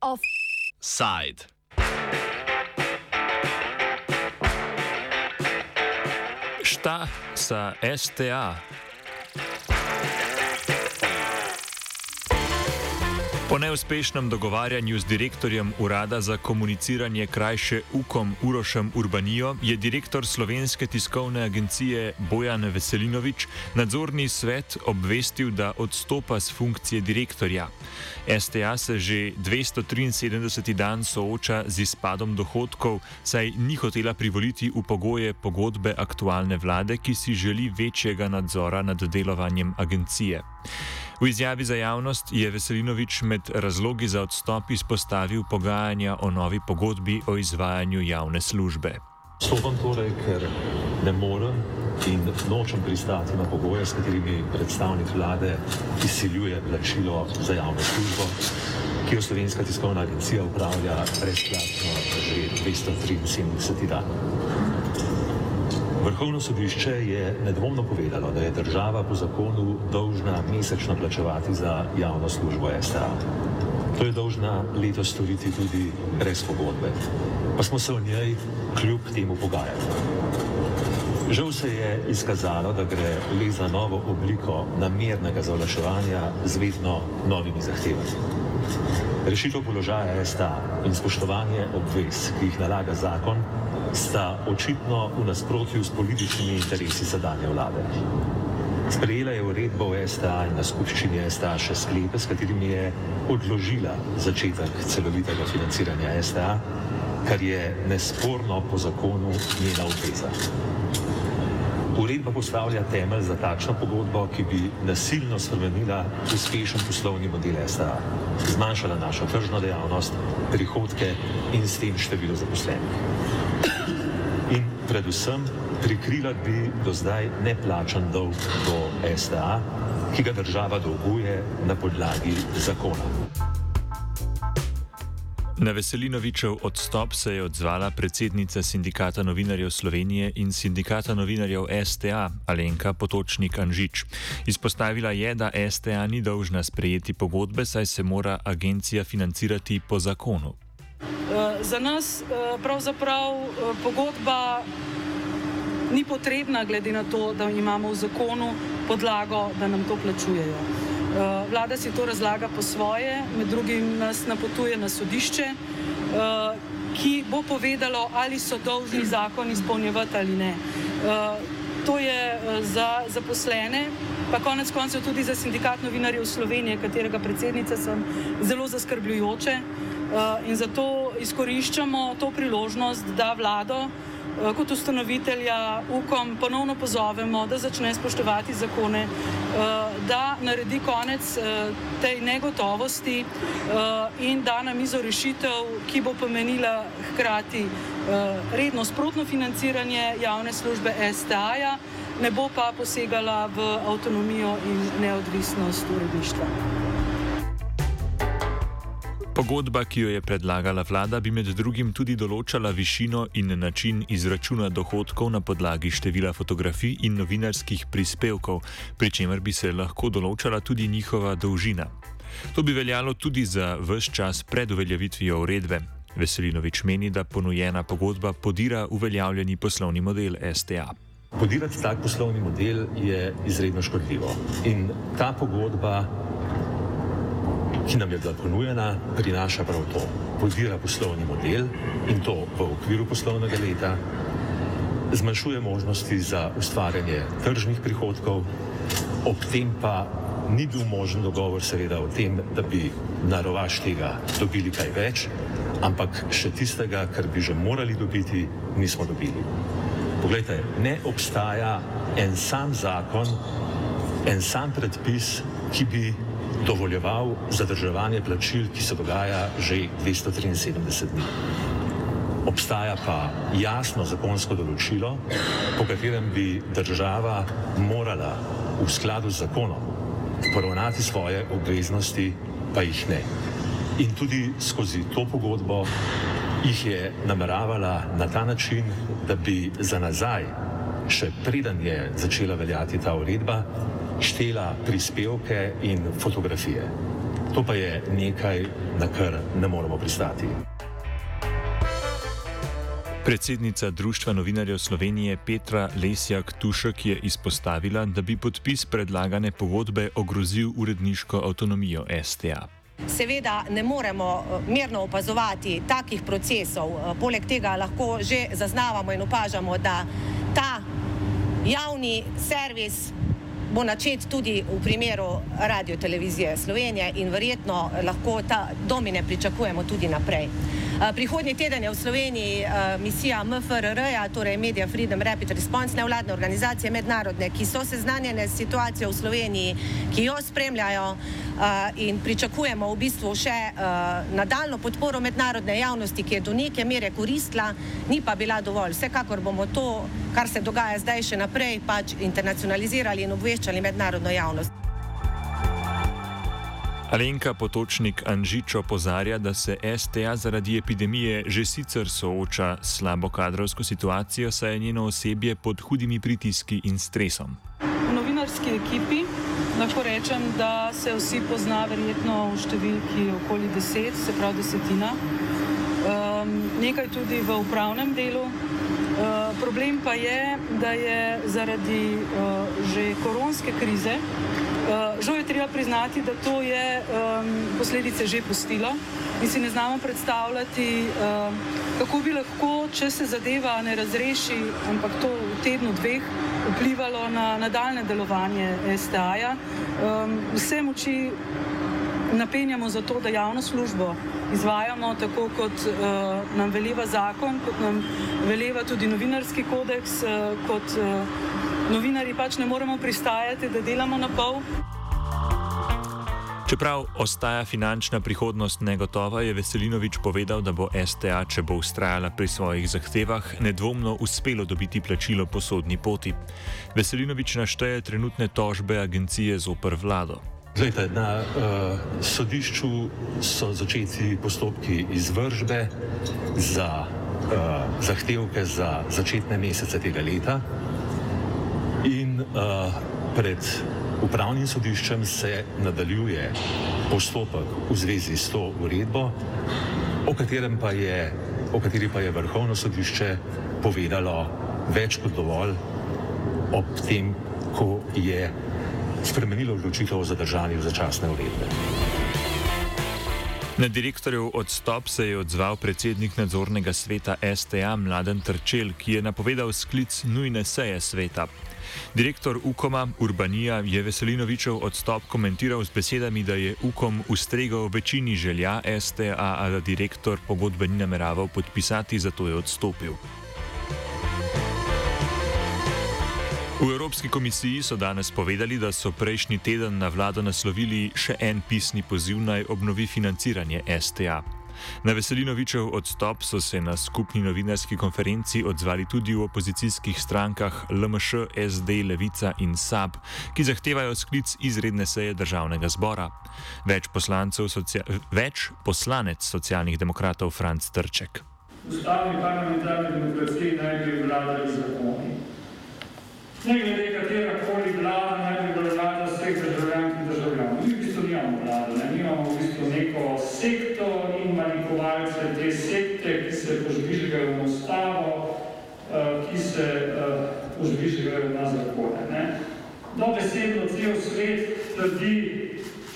Offside. Šta sa STA? Po neuspešnem dogovarjanju z direktorjem Urada za komuniciranje krajše UKOM Urošem Urbanijo je direktor Slovenske tiskovne agencije Bojan Veselinovič nadzorni svet obvestil, da odstopa z funkcije direktorja. STA se že 273. dan sooča z izpadom dohodkov, saj ni hotela privoliti v pogoje pogodbe aktualne vlade, ki si želi večjega nadzora nad delovanjem agencije. V izjavi za javnost je Veselinovič med razlogi za odstop izpostavil pogajanja o novi pogodbi o izvajanju javne službe. Stopam torej, ker ne morem in nočem pristati na pogoje, s katerimi predstavnik vlade izsiljuje plačilo za javno službo, ki jo Slovenska tiskovna agencija upravlja brezplačno že 273 dan. Vrhovno sodišče je nedvomno povedalo, da je država po zakonu dolžna mesečno plačevati za javno službo STA. To je dolžna letos storiti tudi brez pogodbe. Pa smo se o njej kljub temu pogajali. Žal se je izkazalo, da gre le za novo obliko namernega zavlaševanja z vedno novimi zahtevami. Rešitev položaja STA in spoštovanje obvez, ki jih nalaga zakon, sta očitno v nasprotju s političnimi interesi zadanje vlade. Sprejela je uredbo o STA in na skupščini STA še sklepe, s katerimi je odložila začetek celovitega financiranja STA, kar je nesporno po zakonu njena obveza. Uredba postavlja temelj za takšno pogodbo, ki bi nasilno spremenila uspešen poslovni model STA, zmanjšala našo tržno dejavnost, prihodke in s tem število zaposlenih in predvsem prikrila bi do zdaj neplačan dolg do STA, ki ga država dolguje na podlagi zakona. Na Veselinovičev odstop se je odzvala predsednica Sindikata novinarjev Slovenije in Sindikata novinarjev STA Alenka Potočnik Anžič. Izpostavila je, da STA ni dolžna sprejeti pogodbe, saj se mora agencija financirati po zakonu. Eh, za nas eh, pravzaprav eh, pogodba ni potrebna, glede na to, da imamo v zakonu podlago, da nam to plačujejo. Vlada si to razlaga po svoje, med drugim nas napotuje na sodišče, ki bo povedalo, ali so dolžni zakon izpolnjevati ali ne. To je za zaposlene, pa konec koncev tudi za sindikat novinarjev Slovenije, katerega predsednica sem, zelo zaskrbljujoče. Eh, in zato izkoriščamo to priložnost, da vlado eh, kot ustanovitelja UKOM ponovno pozovemo, da začne spoštovati zakone, eh, da naredi konec tej negotovosti in da na mizo rešitev, ki bo pomenila hkrati redno sprotno financiranje javne službe STA-ja, ne bo pa posegala v avtonomijo in neodvisnost uredništva. Pogodba, ki jo je predlagala vlada, bi med drugim tudi določala višino in način izračuna dohodkov na podlagi števila fotografij in novinarskih prispevkov, pri čemer bi se lahko določala tudi njihova dolžina. To bi veljalo tudi za vse čas pred uveljavitvijo uredbe. Veselinovič meni, da ponujena pogodba podira uveljavljeni poslovni model STA. Podirati tak poslovni model je izredno škodljivo. In ta pogodba ki nam je bila ponujena, prinaša prav to. Podira poslovni model in to v okviru poslovnega leta, zmanjšuje možnosti za ustvarjanje tržnih prihodkov, ob tem pa ni bil možen dogovor seveda o tem, da bi na rovaš tega dobili kaj več, ampak še tistega, kar bi že morali dobiti, nismo dobili. Poglejte, ne obstaja en sam zakon, en sam predpis, ki bi dovoljeval zadrževanje plačil, ki se dogaja že 273 dni. Obstaja pa jasno zakonsko določilo, po katerem bi država morala v skladu z zakonom poravnati svoje obveznosti, pa jih ne. In tudi skozi to pogodbo jih je nameravala na ta način, da bi za nazaj še preden je začela veljati ta uredba, štela prispevke in fotografije. To pa je nekaj, na kar ne moremo pristati. Predsednica Društva novinarjev Slovenije Petra Lesjak Tušek je izpostavila, da bi podpis predlagane pogodbe ogrozil uredniško avtonomijo STA. Seveda ne moremo eh, mirno opazovati takih procesov, eh, poleg tega lahko že zaznavamo in opažamo, da ta javni servis bo načet tudi v primeru Radio Televizije Slovenije in verjetno lahko ta domine pričakujemo tudi naprej. Prihodnji teden je v Sloveniji misija MFRR, torej Media Freedom Rapid Response, nevladne organizacije mednarodne, ki so seznanjene s situacijo v Sloveniji, ki jo spremljajo in pričakujemo v bistvu še nadaljno podporo mednarodne javnosti, ki je do neke mere koristila, ni pa bila dovolj. Vsekakor bomo to, kar se dogaja zdaj še naprej, pač internacionalizirali in obveščali mednarodno javnost. Alenka Potočnik Anžič opozarja, da se STA zaradi epidemije že sicer sooča s slabo kadrovsko situacijo, saj je njeno osebje pod hudimi pritiski in stresom. V novinarski ekipi lahko rečem, da se vsi pozna verjetno v številki okoli deset, se pravi desetina. Um, nekaj tudi v upravnem delu. Uh, problem pa je, da je zaradi uh, že koronske krize žal je treba priznati, da to je um, posledice že pustilo in si ne znamo predstavljati, um, kako bi lahko, če se zadeva ne razreši, ampak to v tednu dveh, vplivalo na nadaljne delovanje STA-ja. Um, vse moči napenjamo za to, da javno službo izvajamo tako, kot uh, nam veleva zakon, kot nam veleva tudi novinarski kodeks, uh, kot uh, novinari pač ne moremo pristajati, da delamo na pol. Čeprav ostaja finančna prihodnost negotova, je Veselinovič povedal, da bo STA, če bo ustrajala pri svojih zahtevah, nedvomno uspelo dobiti plačilo po sodni poti. Veselinovič našteje trenutne tožbe agencije zoper vlado. Zdajte, na uh, sodišču so začeti postopki izvržbe za uh, zahtevke za začetne mesece tega leta. Uh, pred upravnim sodiščem se nadaljuje postopek v zvezi s to uredbo, o, pa je, o kateri pa je vrhovno sodišče povedalo več kot dovolj ob tem, ko je spremenilo odločitev o zadržanju začasne uredbe. Na direktorjev odstop se je odzval predsednik nadzornega sveta STA Mladen Trčel, ki je napovedal sklic nujne seje sveta. Direktor Ukoma Urbanija je Veselinovičev odstop komentiral z besedami, da je Ukom ustregal večini želja STA, a da direktor pogodbe ni nameraval podpisati, zato je odstopil. V Evropski komisiji so danes povedali, da so prejšnji teden na vlado naslovili še en pisni poziv naj obnovi financiranje STA. Na Veselinovičev odstop so se na skupni novinarski konferenci odzvali tudi v opozicijskih strankah LMŠ, SD, Levica in SAB, ki zahtevajo sklic izredne seje državnega zbora. Več, več poslanec socialnih demokratov Franz Trček. Ustavni parlamentarni demokraciji naj bi vladali zakoni. Ne glede katera koli vlada naj bi bila vlada vseh državljank in državljanov. Mi v bistvu nimamo vlade, ne? imamo v bistvu neko sektor in manipulacije te sekte, ki se požvižgajo v ustavo, uh, ki se uh, požvižgajo na zakone. Ne? Dobesedno cel svet trdi,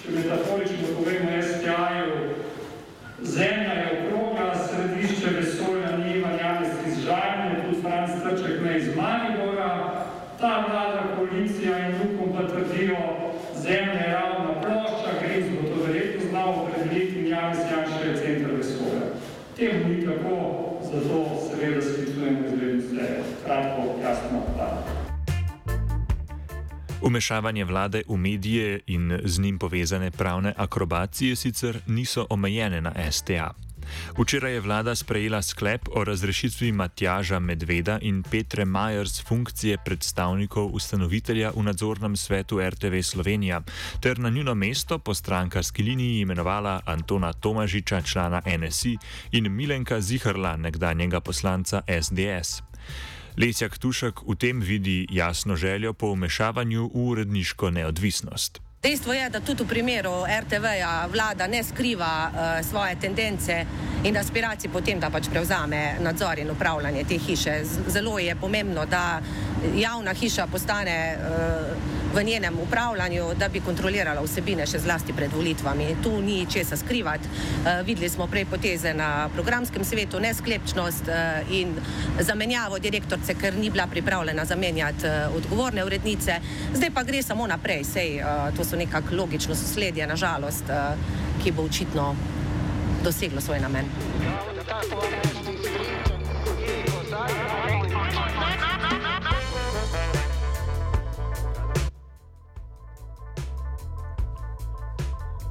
če metaforično povemo STA-ju, zemlja je okrogla, središče vesolja ni Ivan Janez iz Žajne, tudi Franc Trček ne iz Maribora, ta vlada, koalicija in Lukom pa trdijo, zemlja je ravna plošča, Grims bo to verjetno znal opredeliti in Janez Janša je centr vesolja. Temu ni tako, zato seveda sklicujemo izredno zdaj. Kratko, jasno, da. Umešavanje vlade v medije in z njim povezane pravne akrobacije sicer niso omejene na STA. Včeraj je vlada sprejela sklep o razrešitvi Matjaža Medveda in Petre Majer z funkcije predstavnikov ustanovitelja v nadzornem svetu RTV Slovenija, ter na njuno mesto po strankarski liniji imenovala Antona Tomažiča, člana NSI, in Milenka Zihrla, nekdanjega poslanca SDS. Lesjak Tušek v tem vidi jasno željo po umešavanju v uredniško neodvisnost. Dejstvo je, da tudi v primeru RTV-ja vlada ne skriva uh, svoje tendence in aspiracij potem, da pač prevzame nadzor in upravljanje te hiše. Zelo je pomembno, da javna hiša postane uh, v njenem upravljanju, da bi kontrolirala vsebine še zlasti pred volitvami. Tu ni česa skrivati. Uh, videli smo prej poteze na programskem svetu, nesklepčnost uh, in zamenjavo direktorce, ker ni bila pripravljena zamenjati uh, odgovorne urednice. Zdaj pa gre samo naprej, sej to so nekako logično sosledje, nažalost, ki bo očitno doseglo svoj namen.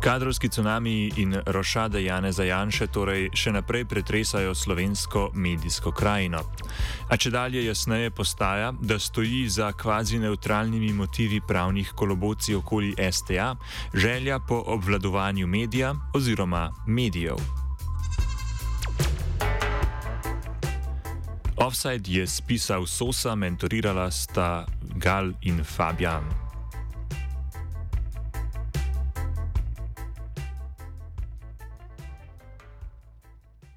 Kadrovski tsunami in rošade Jane Zajanše torej še naprej pretresajo slovensko medijsko krajino. A če dalje jasneje postaja, da stoji za kvazi neutralnimi motivi pravnih kolobocij okoli STA želja po obvladovanju medija oziroma medijev. Offside je spisal Sosa, mentorirala sta Gal in Fabian.